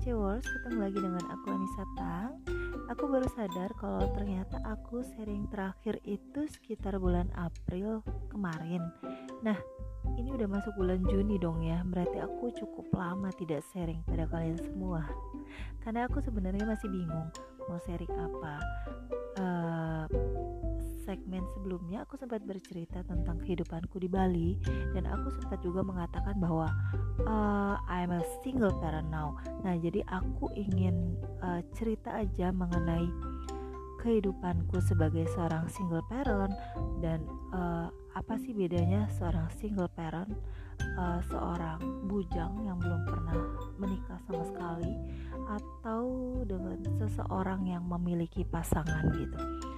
Cewers, ketemu lagi dengan aku Anissa Tang. Aku baru sadar kalau ternyata aku sharing terakhir itu sekitar bulan April kemarin. Nah, ini udah masuk bulan Juni dong ya Berarti aku cukup lama tidak sharing pada kalian semua. Karena aku sebenarnya masih bingung mau sharing apa. Uh, segmen sebelumnya aku sempat bercerita tentang kehidupanku di Bali dan aku sempat juga mengatakan bahwa uh, I'm a single parent now. Nah, jadi aku ingin uh, cerita aja mengenai kehidupanku sebagai seorang single parent dan uh, apa sih bedanya seorang single parent, uh, seorang bujang yang belum pernah menikah sama sekali atau dengan seseorang yang memiliki pasangan gitu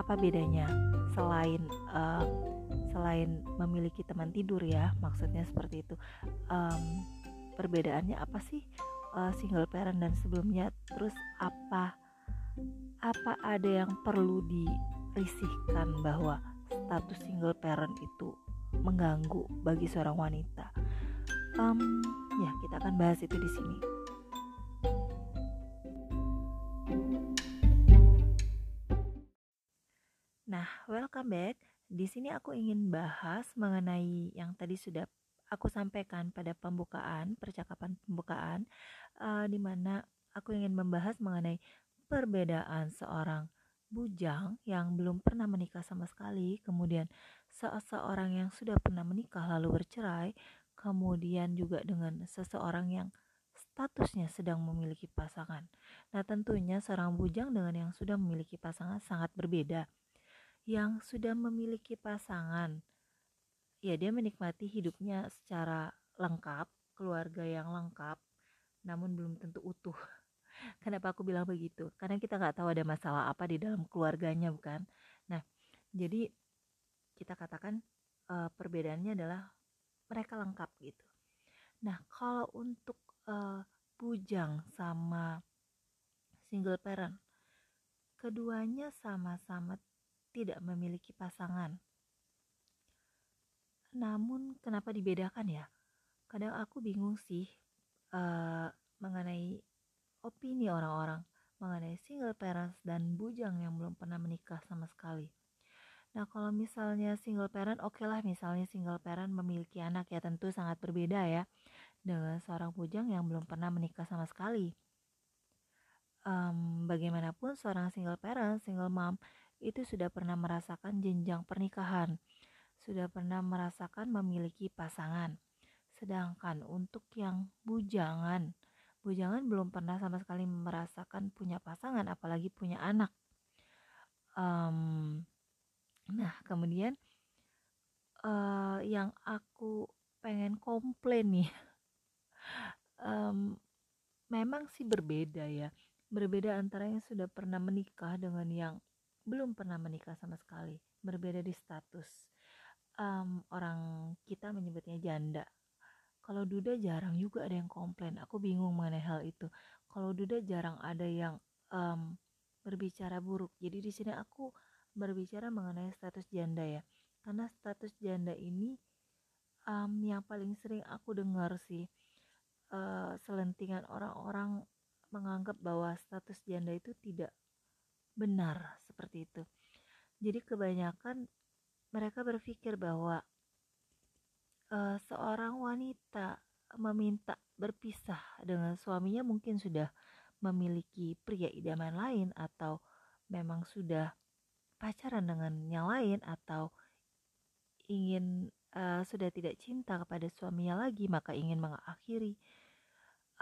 apa bedanya? Selain uh, selain memiliki teman tidur ya maksudnya seperti itu um, perbedaannya apa sih uh, single parent dan sebelumnya? Terus apa apa ada yang perlu dirisihkan bahwa status single parent itu mengganggu bagi seorang wanita? Um, ya kita akan bahas itu di sini Nah, welcome back. Di sini aku ingin bahas mengenai yang tadi sudah aku sampaikan pada pembukaan, percakapan pembukaan, uh, di mana aku ingin membahas mengenai perbedaan seorang bujang yang belum pernah menikah sama sekali, kemudian seseorang yang sudah pernah menikah lalu bercerai, kemudian juga dengan seseorang yang statusnya sedang memiliki pasangan. Nah, tentunya seorang bujang dengan yang sudah memiliki pasangan sangat berbeda yang sudah memiliki pasangan. Ya dia menikmati hidupnya secara lengkap keluarga yang lengkap namun belum tentu utuh. Kenapa aku bilang begitu? Karena kita nggak tahu ada masalah apa di dalam keluarganya bukan? Nah jadi kita katakan uh, perbedaannya adalah mereka lengkap gitu. Nah kalau untuk uh, bujang sama single parent keduanya sama-sama tidak memiliki pasangan. Namun kenapa dibedakan ya? Kadang aku bingung sih uh, mengenai opini orang-orang mengenai single parents dan bujang yang belum pernah menikah sama sekali. Nah kalau misalnya single parent oke okay lah misalnya single parent memiliki anak ya tentu sangat berbeda ya dengan seorang bujang yang belum pernah menikah sama sekali. Um, bagaimanapun seorang single parent, single mom itu sudah pernah merasakan jenjang pernikahan, sudah pernah merasakan memiliki pasangan. Sedangkan untuk yang bujangan, bujangan belum pernah sama sekali merasakan punya pasangan, apalagi punya anak. Um, nah, kemudian uh, yang aku pengen komplain nih, um, memang sih berbeda ya, berbeda antara yang sudah pernah menikah dengan yang belum pernah menikah sama sekali, berbeda di status. Um, orang kita menyebutnya janda. Kalau duda jarang juga ada yang komplain. Aku bingung mengenai hal itu. Kalau duda jarang ada yang um, berbicara buruk. Jadi di sini aku berbicara mengenai status janda ya. Karena status janda ini um, yang paling sering aku dengar sih uh, selentingan orang-orang menganggap bahwa status janda itu tidak benar seperti itu. Jadi kebanyakan mereka berpikir bahwa uh, seorang wanita meminta berpisah dengan suaminya mungkin sudah memiliki pria idaman lain atau memang sudah pacaran dengan yang lain atau ingin uh, sudah tidak cinta kepada suaminya lagi maka ingin mengakhiri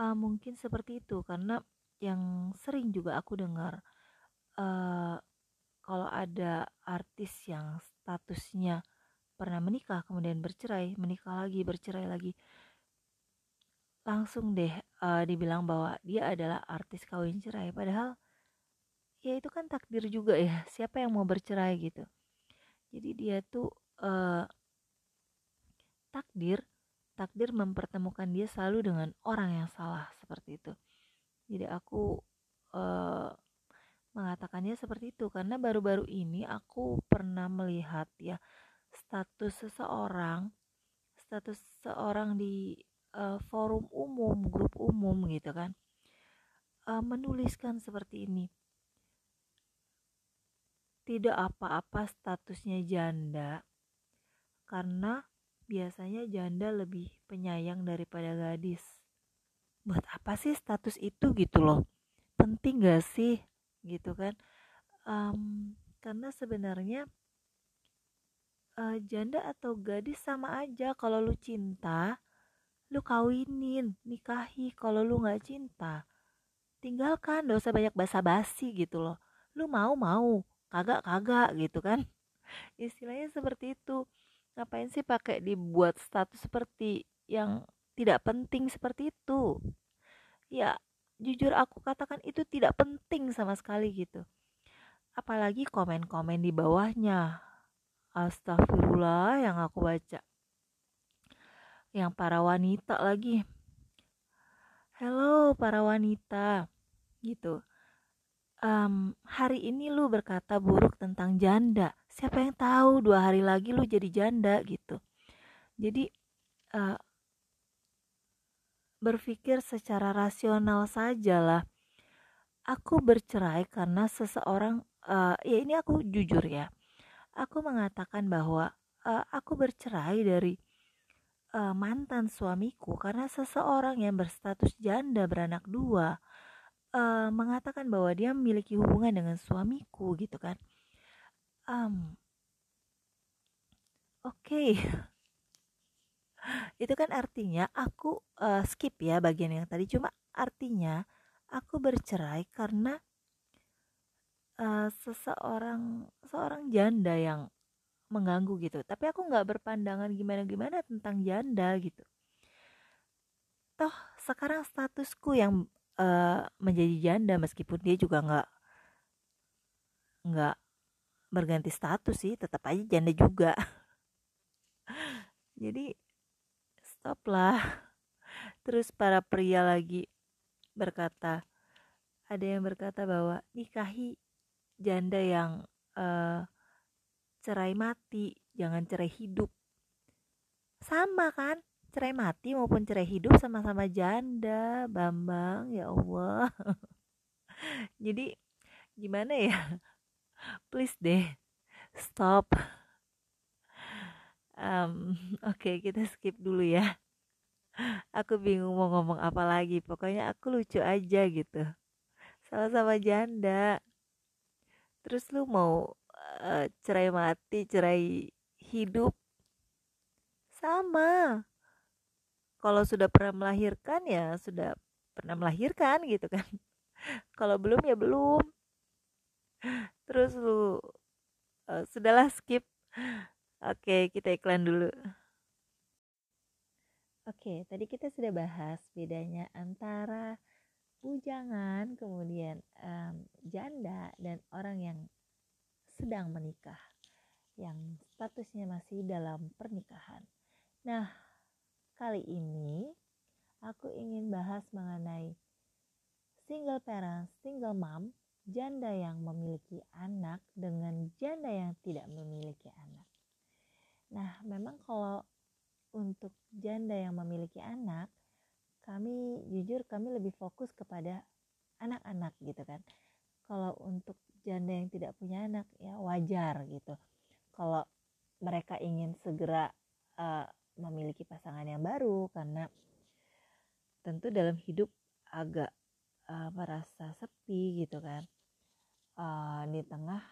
uh, mungkin seperti itu karena yang sering juga aku dengar uh, kalau ada artis yang statusnya pernah menikah kemudian bercerai menikah lagi bercerai lagi langsung deh uh, dibilang bahwa dia adalah artis kawin cerai. Padahal ya itu kan takdir juga ya siapa yang mau bercerai gitu. Jadi dia tuh uh, takdir takdir mempertemukan dia selalu dengan orang yang salah seperti itu. Jadi aku uh, mengatakannya seperti itu. Karena baru-baru ini aku pernah melihat ya status seseorang status seseorang di uh, forum umum grup umum gitu kan uh, menuliskan seperti ini. Tidak apa-apa statusnya janda karena biasanya janda lebih penyayang daripada gadis. Buat apa sih status itu gitu loh? Penting gak sih gitu kan. Um, karena sebenarnya uh, janda atau gadis sama aja. Kalau lu cinta lu kawinin nikahi. Kalau lu nggak cinta tinggalkan. Usah banyak basa-basi gitu loh. Lu mau mau. Kagak kagak gitu kan. Istilahnya seperti itu. Ngapain sih pakai dibuat status seperti yang tidak penting seperti itu? Ya jujur aku katakan itu tidak penting sama sekali gitu apalagi komen-komen di bawahnya Astagfirullah yang aku baca. Yang para wanita lagi. Hello para wanita. Gitu. Um, hari ini lu berkata buruk tentang janda. Siapa yang tahu dua hari lagi lu jadi janda gitu. Jadi uh, berpikir secara rasional saja lah. Aku bercerai karena seseorang, uh, ya ini aku jujur ya aku mengatakan bahwa uh, aku bercerai dari uh, mantan suamiku karena seseorang yang berstatus janda beranak dua uh, mengatakan bahwa dia memiliki hubungan dengan suamiku gitu kan. Um, Oke, okay. itu kan artinya aku uh, skip ya bagian yang tadi. Cuma artinya aku bercerai karena uh, seseorang seorang janda yang mengganggu gitu. Tapi aku nggak berpandangan gimana gimana tentang janda gitu. Toh sekarang statusku yang uh, menjadi janda meskipun dia juga nggak nggak berganti status sih tetap aja janda juga. Jadi stop lah terus para pria lagi berkata ada yang berkata bahwa nikahi janda yang uh, cerai mati, jangan cerai hidup. Sama kan? Cerai mati maupun cerai hidup sama-sama janda, Bambang, ya Allah. Jadi gimana ya? Please deh, stop. Um, Oke, okay, kita skip dulu ya. Aku bingung mau ngomong apa lagi. Pokoknya aku lucu aja gitu. Sama-sama janda terus lu mau uh, cerai mati cerai hidup sama kalau sudah pernah melahirkan ya sudah pernah melahirkan gitu kan kalau belum ya belum terus lu uh, sudahlah skip oke kita iklan dulu Oke, tadi kita sudah bahas bedanya antara bujangan, kemudian um, janda dan orang yang sedang menikah, yang statusnya masih dalam pernikahan. Nah, kali ini aku ingin bahas mengenai single parent, single mom, janda yang memiliki anak dengan janda yang tidak memiliki anak. Memang kalau untuk janda yang memiliki anak, kami jujur kami lebih fokus kepada anak-anak gitu kan. Kalau untuk janda yang tidak punya anak ya wajar gitu. Kalau mereka ingin segera uh, memiliki pasangan yang baru karena tentu dalam hidup agak uh, merasa sepi gitu kan. Uh, di tengah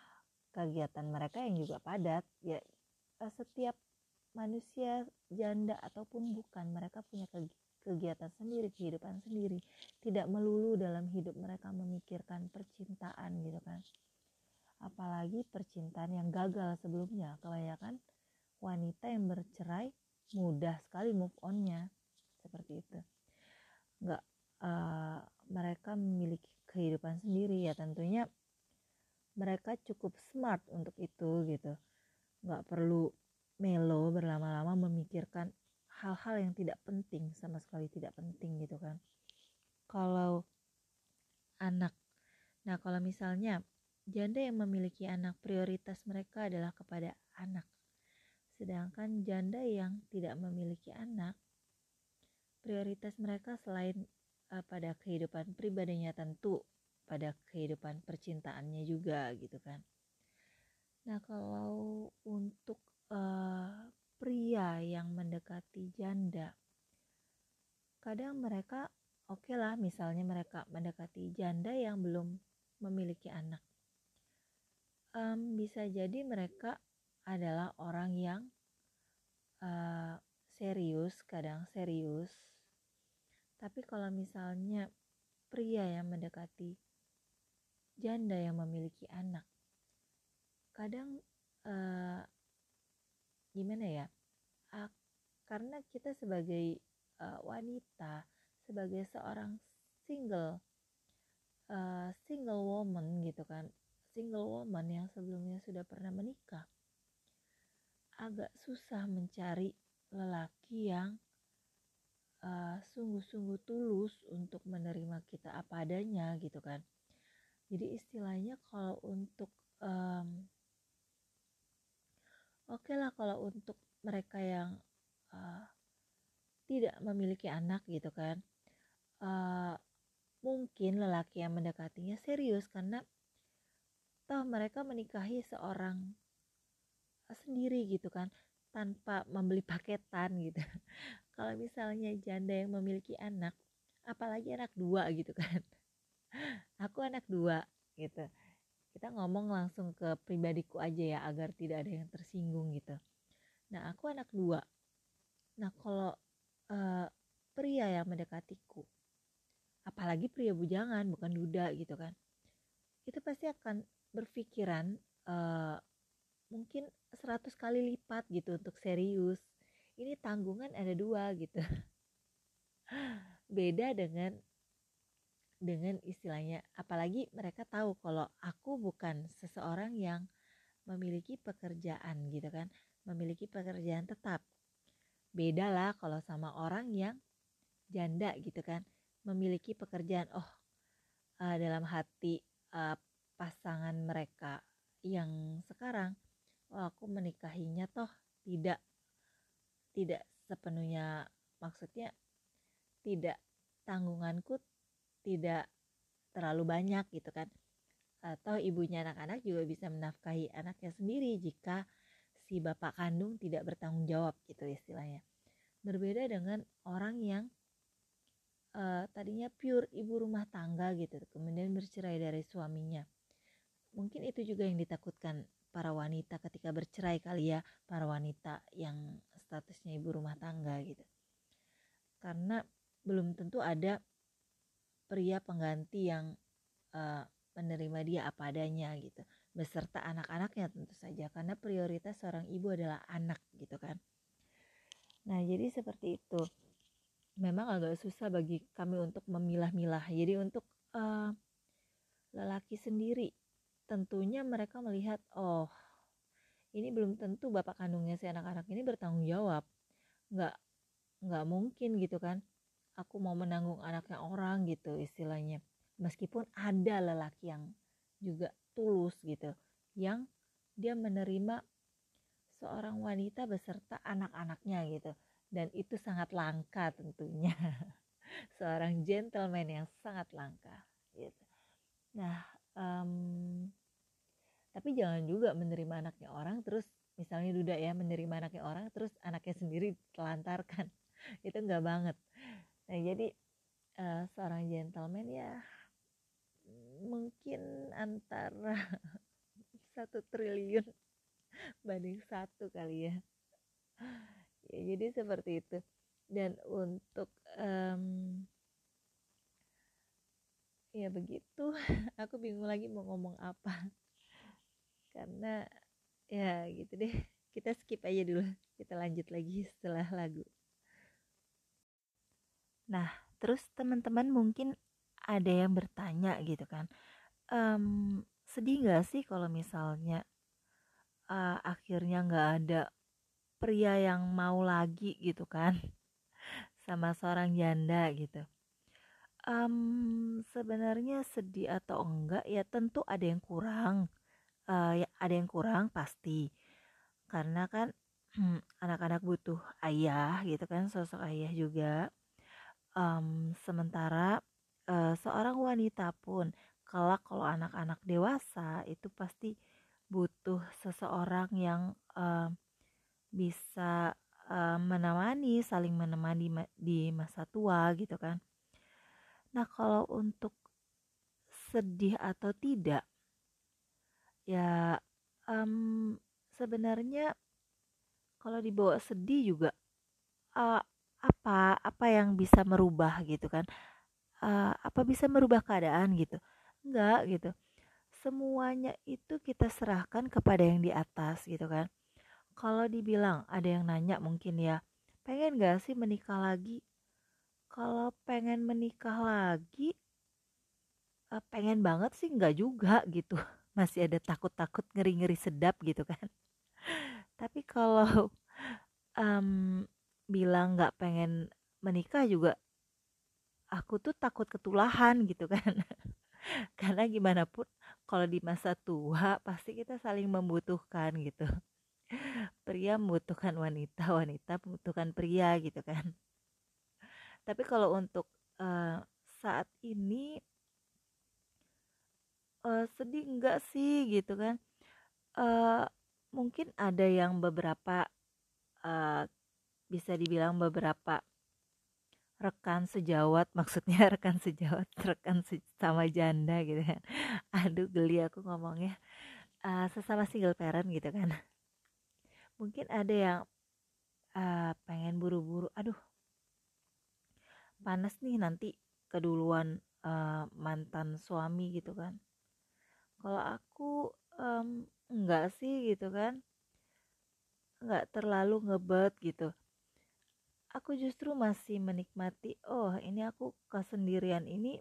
kegiatan mereka yang juga padat ya setiap manusia janda ataupun bukan mereka punya kegiatan sendiri, kehidupan sendiri, tidak melulu dalam hidup mereka memikirkan percintaan gitu kan. Apalagi percintaan yang gagal sebelumnya, kebanyakan wanita yang bercerai mudah sekali move onnya seperti itu. Enggak uh, mereka memiliki kehidupan sendiri ya tentunya mereka cukup smart untuk itu gitu. Nggak perlu melo berlama-lama memikirkan hal-hal yang tidak penting sama sekali tidak penting gitu kan. Kalau anak nah kalau misalnya janda yang memiliki anak prioritas mereka adalah kepada anak. Sedangkan janda yang tidak memiliki anak prioritas mereka selain uh, pada kehidupan pribadinya tentu pada kehidupan percintaannya juga gitu kan. Nah kalau untuk uh, pria yang mendekati janda. Kadang mereka oke okay lah misalnya mereka mendekati janda yang belum memiliki anak. Um, bisa jadi mereka adalah orang yang uh, serius kadang serius. Tapi kalau misalnya pria yang mendekati janda yang memiliki anak kadang uh, gimana ya uh, karena kita sebagai uh, wanita sebagai seorang single uh, single woman gitu kan single woman yang sebelumnya sudah pernah menikah agak susah mencari lelaki yang uh, sungguh-sungguh tulus untuk menerima kita apa adanya gitu kan. Jadi istilahnya kalau untuk um, oke okay lah kalau untuk mereka yang uh, tidak memiliki anak gitu kan uh, mungkin lelaki yang mendekatinya serius karena toh mereka menikahi seorang sendiri gitu kan tanpa membeli paketan gitu. Kalau misalnya janda yang memiliki anak apalagi anak dua gitu kan. Aku anak dua gitu kita ngomong langsung ke pribadiku aja ya agar tidak ada yang tersinggung gitu. Nah aku anak dua. Nah kalau uh, pria yang mendekatiku apalagi pria bujangan bukan duda gitu kan itu pasti akan berpikiran uh, mungkin 100 kali lipat gitu untuk serius. Ini tanggungan ada dua gitu. Beda dengan dengan istilahnya apalagi mereka tahu kalau aku bukan seseorang yang memiliki pekerjaan gitu kan. Memiliki pekerjaan tetap. Beda lah kalau sama orang yang janda gitu kan. Memiliki pekerjaan oh uh, dalam hati uh, pasangan mereka yang sekarang oh aku menikahinya toh tidak tidak sepenuhnya maksudnya tidak tanggunganku tidak terlalu banyak gitu kan. Atau ibunya anak-anak juga bisa menafkahi anaknya sendiri jika si bapak kandung tidak bertanggung jawab gitu istilahnya. Berbeda dengan orang yang uh, tadinya pure ibu rumah tangga gitu kemudian bercerai dari suaminya. Mungkin itu juga yang ditakutkan para wanita ketika bercerai kali ya para wanita yang statusnya ibu rumah tangga gitu. Karena belum tentu ada pria pengganti yang uh, menerima dia apa adanya gitu beserta anak-anaknya tentu saja karena prioritas seorang ibu adalah anak gitu kan nah jadi seperti itu memang agak susah bagi kami untuk memilah-milah. Jadi untuk uh, lelaki sendiri tentunya mereka melihat oh ini belum tentu bapak kandungnya si anak-anak ini bertanggung jawab. Nggak nggak mungkin gitu kan. Aku mau menanggung anaknya orang gitu istilahnya. Meskipun ada lelaki yang juga tulus gitu yang dia menerima seorang wanita beserta anak-anaknya gitu. Dan itu sangat langka tentunya. Seorang gentleman yang sangat langka gitu. Nah um, tapi jangan juga menerima anaknya orang terus misalnya duda ya menerima anaknya orang terus anaknya sendiri telantarkan. Itu enggak banget nah jadi uh, seorang gentleman ya mungkin antara satu triliun banding satu kali ya. Ya jadi seperti itu. Dan untuk um, ya begitu aku bingung lagi mau ngomong apa. Karena ya gitu deh kita skip aja dulu kita lanjut lagi setelah lagu nah terus teman-teman mungkin ada yang bertanya gitu kan um, sedih gak sih kalau misalnya uh, akhirnya nggak ada pria yang mau lagi? gitu kan sama seorang janda gitu. Um, sebenarnya sedih atau enggak ya tentu ada yang kurang uh, ya ada yang kurang pasti. Karena kan anak-anak butuh ayah gitu kan sosok ayah juga um, sementara uh, seorang wanita pun kelak kalau anak-anak dewasa itu pasti butuh seseorang yang uh, bisa uh, menemani, saling menemani di masa tua gitu kan. Nah, kalau untuk sedih atau tidak, ya um, sebenarnya kalau dibawa sedih juga uh, apa apa yang bisa merubah gitu kan? Uh, apa bisa merubah keadaan gitu? Enggak gitu. Semuanya itu kita serahkan kepada yang di atas gitu kan. Kalau dibilang ada yang nanya mungkin ya pengen gak sih menikah lagi? Kalau pengen menikah lagi uh, pengen banget sih nggak juga gitu. Masih ada takut-takut ngeri-ngeri sedap gitu kan. Tapi kalau um, bilang nggak pengen menikah juga aku tuh takut ketulahan gitu kan. Karena gimana pun kalau di masa tua pasti kita saling membutuhkan gitu. Pria membutuhkan wanita wanita membutuhkan pria gitu kan. Tapi kalau untuk uh, saat ini uh, sedih enggak sih gitu kan. Uh, mungkin ada yang beberapa uh, bisa dibilang beberapa rekan sejawat maksudnya rekan sejawat rekan se sama janda gitu kan. Aduh geli aku ngomongnya. Uh, sesama single parent gitu kan. Mungkin ada yang uh, pengen buru-buru aduh panas nih nanti keduluan uh, mantan suami gitu kan. Kalau aku um, enggak sih gitu kan. Enggak terlalu ngebet gitu aku justru masih menikmati oh ini aku kesendirian ini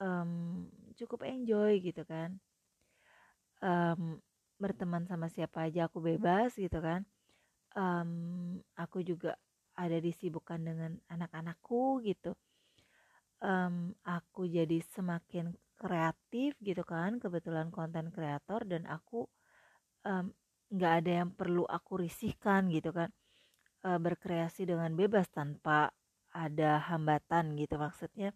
um, cukup enjoy gitu kan. Um, berteman sama siapa aja aku bebas gitu kan. Um, aku juga ada disibukkan dengan anak-anakku gitu. Um, aku jadi semakin kreatif gitu kan kebetulan konten kreator dan aku nggak um, ada yang perlu aku risihkan gitu kan uh, berkreasi dengan bebas tanpa ada hambatan gitu maksudnya.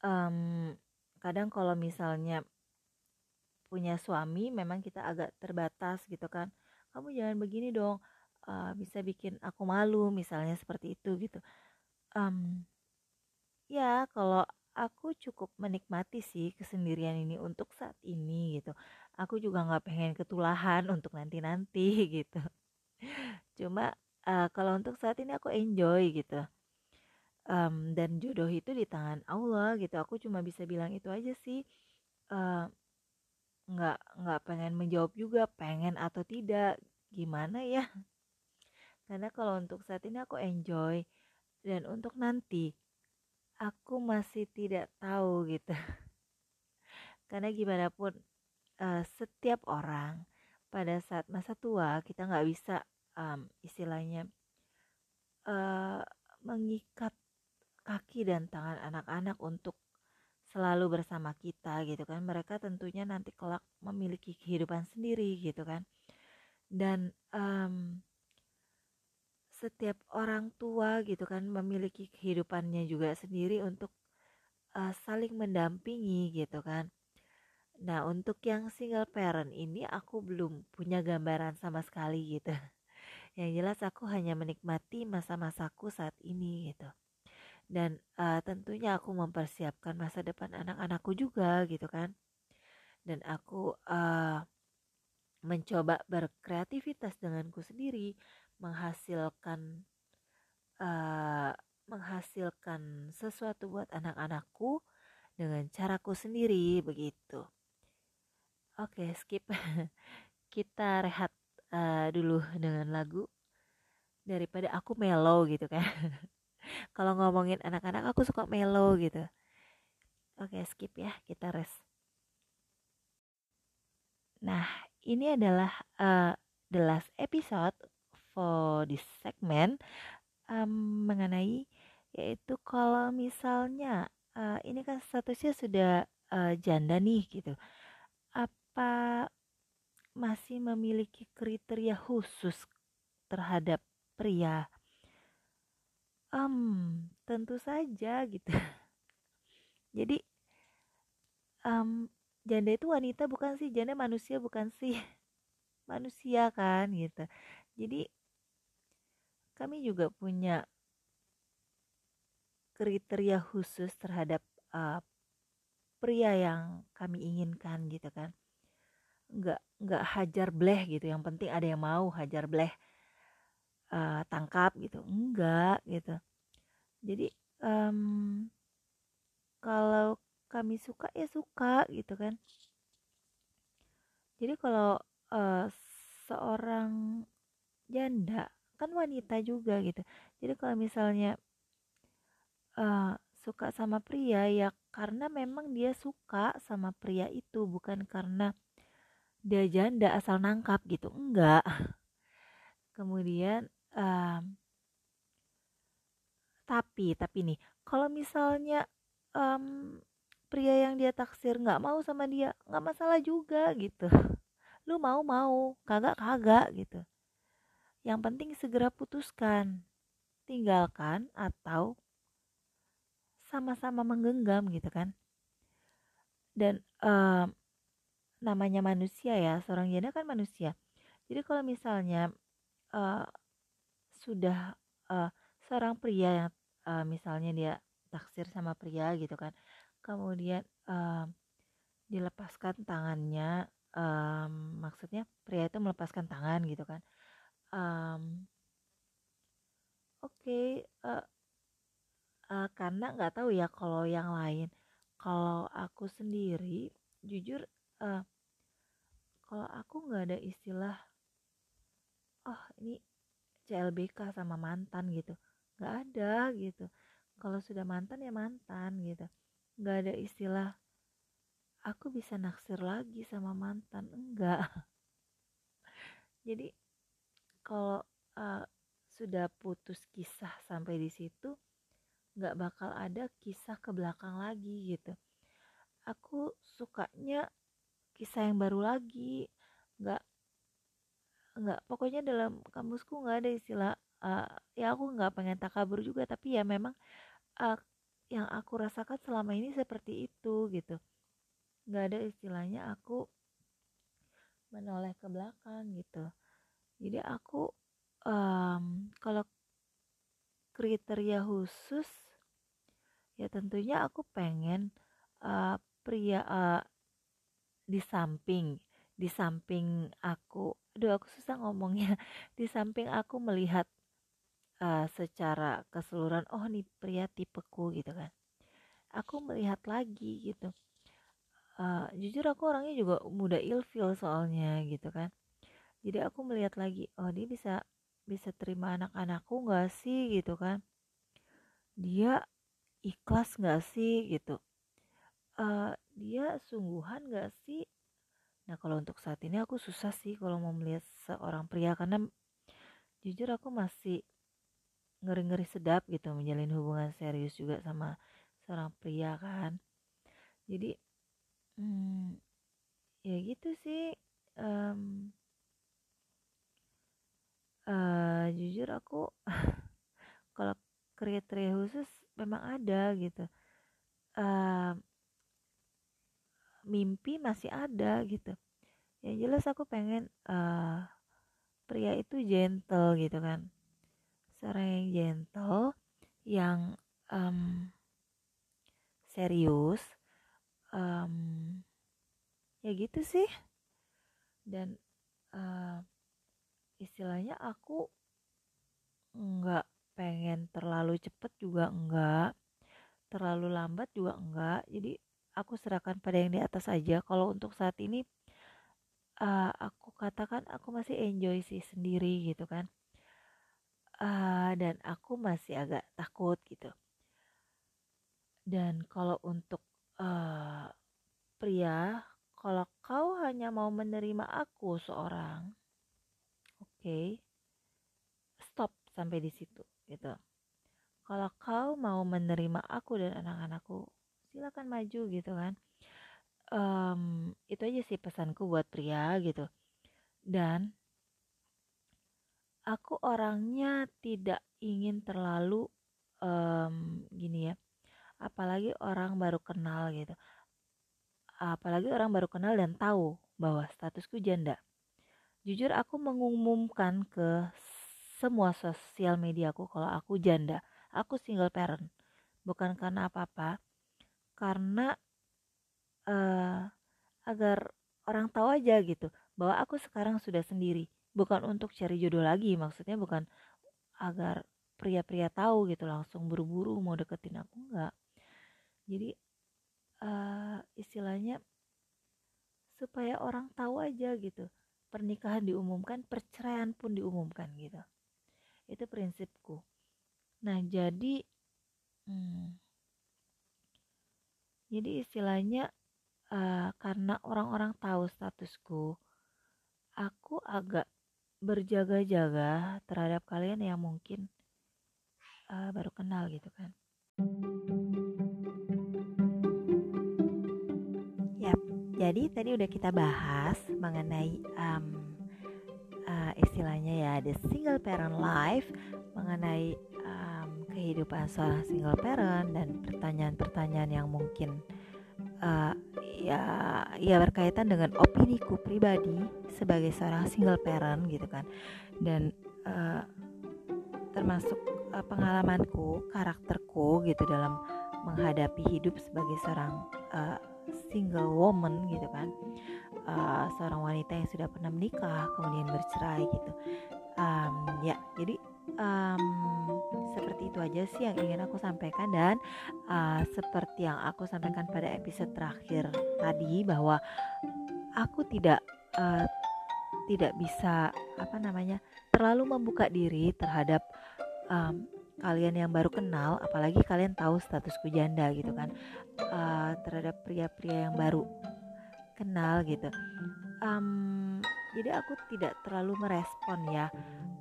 Um, kadang kalau misalnya punya suami memang kita agak terbatas gitu kan. Kamu jangan begini dong uh, bisa bikin aku malu misalnya seperti itu gitu. Um, ya kalau aku cukup menikmati sih kesendirian ini untuk saat ini gitu. Aku juga nggak pengen ketulahan untuk nanti nanti gitu cuma uh, kalau untuk saat ini aku enjoy gitu. Um, dan jodoh itu di tangan Allah gitu. Aku cuma bisa bilang itu aja sih. Uh, nggak nggak pengen menjawab juga pengen atau tidak. Gimana ya? Karena kalau untuk saat ini aku enjoy. Dan untuk nanti aku masih tidak tahu gitu. Karena gimana pun uh, setiap orang pada saat masa tua kita nggak bisa um, istilahnya uh, mengikat kaki dan tangan anak-anak untuk selalu bersama kita gitu kan. Mereka tentunya nanti kelak memiliki kehidupan sendiri gitu kan. Dan um, setiap orang tua gitu kan memiliki kehidupannya juga sendiri untuk uh, saling mendampingi gitu kan. Nah untuk yang single parent ini aku belum punya gambaran sama sekali gitu yang jelas aku hanya menikmati masa-masaku saat ini gitu. Dan uh, tentunya aku mempersiapkan masa depan anak-anakku juga gitu kan. Dan aku uh, mencoba berkreativitas denganku sendiri menghasilkan uh, menghasilkan sesuatu buat anak-anakku dengan caraku sendiri begitu. Oke skip. Kita rehat uh, dulu dengan lagu daripada aku mellow gitu kan. Kalau ngomongin anak-anak aku suka mellow gitu. Oke skip ya kita rest nah ini adalah uh, the last episode for this segment um, mengenai yaitu kalau misalnya uh, ini kan statusnya sudah uh, janda nih gitu. Apa masih memiliki kriteria khusus terhadap pria. Um, tentu saja gitu. Jadi um, janda itu wanita bukan sih? Janda manusia bukan sih? Manusia kan gitu. Jadi kami juga punya kriteria khusus terhadap uh, pria yang kami inginkan gitu kan nggak nggak hajar bleh gitu yang penting ada yang mau hajar bleh uh, tangkap gitu. Enggak gitu. Jadi um, kalau kami suka ya suka gitu kan. Jadi kalau uh, seorang janda kan wanita juga gitu. Jadi kalau misalnya uh, suka sama pria ya karena memang dia suka sama pria itu bukan karena dia janda asal nangkap gitu enggak. Kemudian um, tapi tapi nih kalau misalnya um, pria yang dia taksir nggak mau sama dia nggak masalah juga gitu. Lu mau mau kagak kagak gitu. Yang penting segera putuskan. Tinggalkan atau sama-sama menggenggam gitu kan. Dan uh, namanya manusia ya seorang janda kan manusia. Jadi kalau misalnya uh, sudah uh, seorang pria yang uh, misalnya dia taksir sama pria gitu kan kemudian uh, dilepaskan tangannya um, maksudnya pria itu melepaskan tangan gitu kan um, oke okay, uh, uh, karena nggak tahu ya kalau yang lain. Kalau aku sendiri jujur uh, kalau aku nggak ada istilah oh ini CLBK sama mantan gitu. Nggak ada gitu. Kalau sudah mantan ya mantan gitu. Nggak ada istilah aku bisa naksir lagi sama mantan. Enggak jadi kalau uh, sudah putus kisah sampai di situ nggak bakal ada kisah ke belakang lagi gitu. Aku sukanya kisah yang baru lagi. Nggak nggak pokoknya dalam kamusku nggak ada istilah uh, ya aku nggak pengen takabur juga tapi ya memang uh, yang aku rasakan selama ini seperti itu gitu. Nggak ada istilahnya aku menoleh ke belakang gitu. Jadi aku um, kalau kriteria khusus ya tentunya aku pengen uh, pria uh, di samping di samping aku. Aduh aku susah ngomongnya. Di samping aku melihat uh, secara keseluruhan oh nih pria tipeku gitu kan. Aku melihat lagi gitu. Uh, jujur aku orangnya juga mudah ilfil soalnya gitu kan. Jadi aku melihat lagi oh dia bisa bisa terima anak-anakku nggak sih? gitu kan. Dia ikhlas nggak sih? gitu uh, dia sungguhan nggak sih? Nah kalau untuk saat ini aku susah sih kalau mau melihat seorang pria karena jujur aku masih ngeri-ngeri sedap gitu menjalin hubungan serius juga sama seorang pria kan. Jadi hmm, ya gitu sih um, uh, jujur aku kalau kriteria khusus memang ada gitu. Uh, mimpi masih ada gitu. Yang jelas aku pengen uh, pria itu gentle gitu kan. Seorang yang gentle yang um, serius um, ya gitu sih. Dan uh, istilahnya aku nggak pengen terlalu cepet juga enggak terlalu lambat juga enggak jadi aku serahkan pada yang di atas aja. Kalau untuk saat ini uh, aku katakan aku masih enjoy sih sendiri gitu kan. Uh, dan aku masih agak takut gitu. Dan kalau untuk uh, pria kalau kau hanya mau menerima aku seorang oke okay, stop sampai di situ gitu. Kalau kau mau menerima aku dan anak-anakku silakan maju gitu kan. Um, itu aja sih pesanku buat pria gitu. Dan aku orangnya tidak ingin terlalu um, gini ya apalagi orang baru kenal gitu. Apalagi orang baru kenal dan tahu bahwa statusku janda. Jujur aku mengumumkan ke semua sosial mediaku kalau aku janda. Aku single parent. Bukan karena apa-apa karena uh, agar orang tahu aja gitu bahwa aku sekarang sudah sendiri. Bukan untuk cari jodoh lagi maksudnya bukan agar pria-pria tahu gitu langsung buru-buru mau deketin aku enggak. Jadi uh, istilahnya supaya orang tahu aja gitu pernikahan diumumkan perceraian pun diumumkan gitu. Itu prinsipku. Nah jadi hmm, jadi istilahnya uh, karena orang-orang tahu statusku aku agak berjaga-jaga terhadap kalian yang mungkin uh, baru kenal gitu kan. Yap, jadi tadi udah kita bahas mengenai um, uh, istilahnya ya the single parent life, mengenai um, kehidupan seorang single parent dan pertanyaan-pertanyaan yang mungkin uh, ya ya berkaitan dengan opini ku pribadi sebagai seorang single parent gitu kan dan uh, termasuk uh, pengalamanku, karakterku gitu dalam menghadapi hidup sebagai seorang uh, single woman gitu kan, uh, seorang wanita yang sudah pernah menikah kemudian bercerai gitu. Um, ya, jadi um, seperti itu aja sih yang ingin aku sampaikan dan uh, seperti yang aku sampaikan pada episode terakhir tadi bahwa aku tidak uh, tidak bisa apa namanya terlalu membuka diri terhadap um, kalian yang baru kenal, apalagi kalian tahu statusku janda gitu kan, uh, terhadap pria-pria yang baru kenal gitu. Um, jadi aku tidak terlalu merespon ya,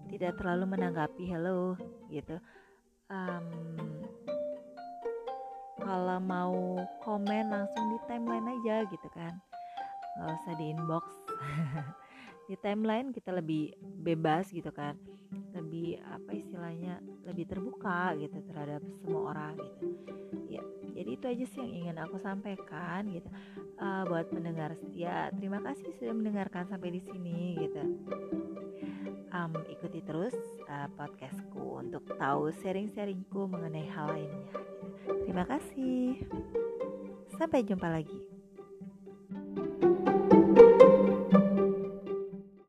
tidak terlalu menanggapi hello gitu. Um, kalau mau komen langsung di timeline aja gitu kan, nggak usah di inbox. di timeline kita lebih bebas gitu kan. Lebih apa istilahnya lebih terbuka gitu terhadap semua orang gitu. Ya jadi itu aja sih yang ingin aku sampaikan gitu. Uh, buat mendengar setia terima kasih sudah mendengarkan sampai di sini gitu um, ikuti terus uh, podcastku untuk tahu sharing-sharingku mengenai hal lainnya. Terima kasih. Sampai jumpa lagi